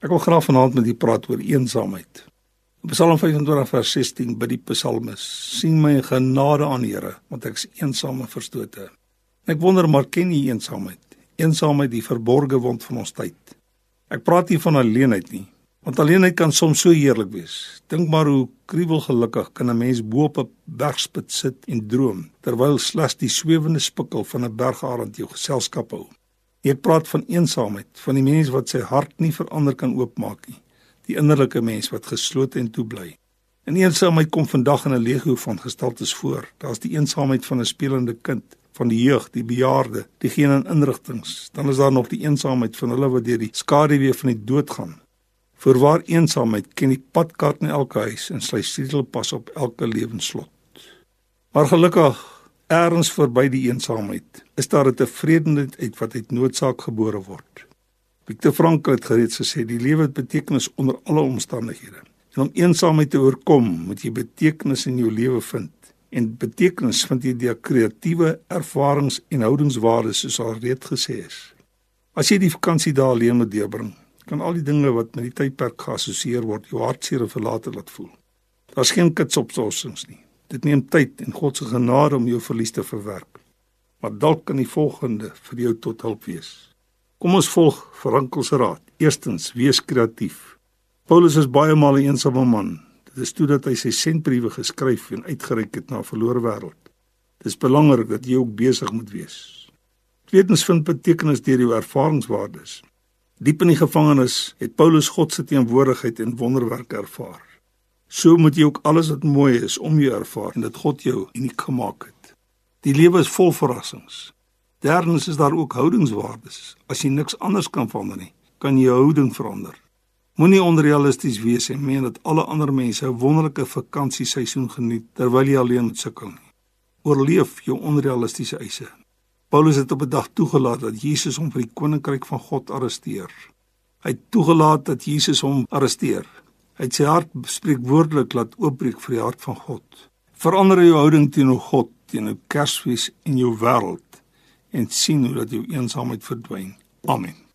Ek wil graag vanaand met u praat oor eensaamheid. Psalm 25 vers 16 by die Psalmis: "Sien my genade aan, Here, want ek is eensaam en verstote." Ek wonder maar ken u eensaamheid? Eensaamheid die verborgde wond van ons tyd. Ek praat nie van alleenheid nie, want alleenheid kan soms so heerlik wees. Dink maar hoe kriewel gelukkig kan 'n mens bo op 'n bergspit sit en droom terwyl slegs die swewende spikkel van 'n bergarend jou geselskap hou. Ek praat van eensaamheid, van die mens wat sy hart nie vir ander kan oopmaak nie. Die innerlike mens wat geslote en toe bly. En eensaamheid kom vandag in 'n legio van gestaltes voor. Daar's die eensaamheid van 'n spelende kind, van die jeug, die bejaarde, diegene in inrigtinge. Dan is daar nog die eensaamheid van hulle wat deur die skaduwee van die dood gaan. Voorwaar eensaamheid ken die padkaart in elke huis en sluit sleutel pas op elke lewensslot. Maar gelukkig Erns verby die eensaamheid is daar 'n tevredenheid uit wat uit noodsaak gebore word. Viktor Frankl het gereeds gesê die lewe het betekenis onder alle omstandighede. En om eensaamheid te oorkom, moet jy betekenis in jou lewe vind. En betekenis vind jy deur kreatiewe ervarings en houdingswaardes soos al reeds gesê is. As jy die vakansie daar alleen moet deurbring, kan al die dinge wat met die tydperk geassosieer word, jou hartseer en verlate laat voel. Daar's geen kitsoplossings nie. Dit neem tyd en God se genade om jou verlies te verwerk. Maar dalk kan die volgende vir jou tot hulp wees. Kom ons volg Frankel se raad. Eerstens, wees kreatief. Paulus is baie maal 'n eensame man. Dit is toe dat hy sy sentbriewe geskryf en uitgereik het na 'n verlore wêreld. Dit is belangrik dat jy ook besig moet wees. Tweedens, vind betekenis deur jou ervaringswaardes. Diep in die gevangenis het Paulus God se teenwoordigheid en wonderwerke ervaar. So moet jy ook alles wat mooi is om jou ervaar en dat God jou uniek gemaak het. Die lewe is vol verrassings. Derdens is daar ook houdingswaardes. As jy niks anders kan verander nie, kan jy jou houding verander. Moenie onrealisties wees en meen dat alle ander mense 'n wonderlike vakansieseisoen geniet terwyl jy alleen sukkel nie. Oorleef jou onrealistiese eise. Paulus het op 'n dag toegelaat dat Jesus hom vir die koninkryk van God arresteer. Hy het toegelaat dat Jesus hom arresteer uit sy hart spreekwoordelik laat oopbreek vir die hart van God. Verander jou houding teenoor God, teenoor Kersfees en jou wêreld en sien hoe dat jou eensaamheid verdwyn. Amen.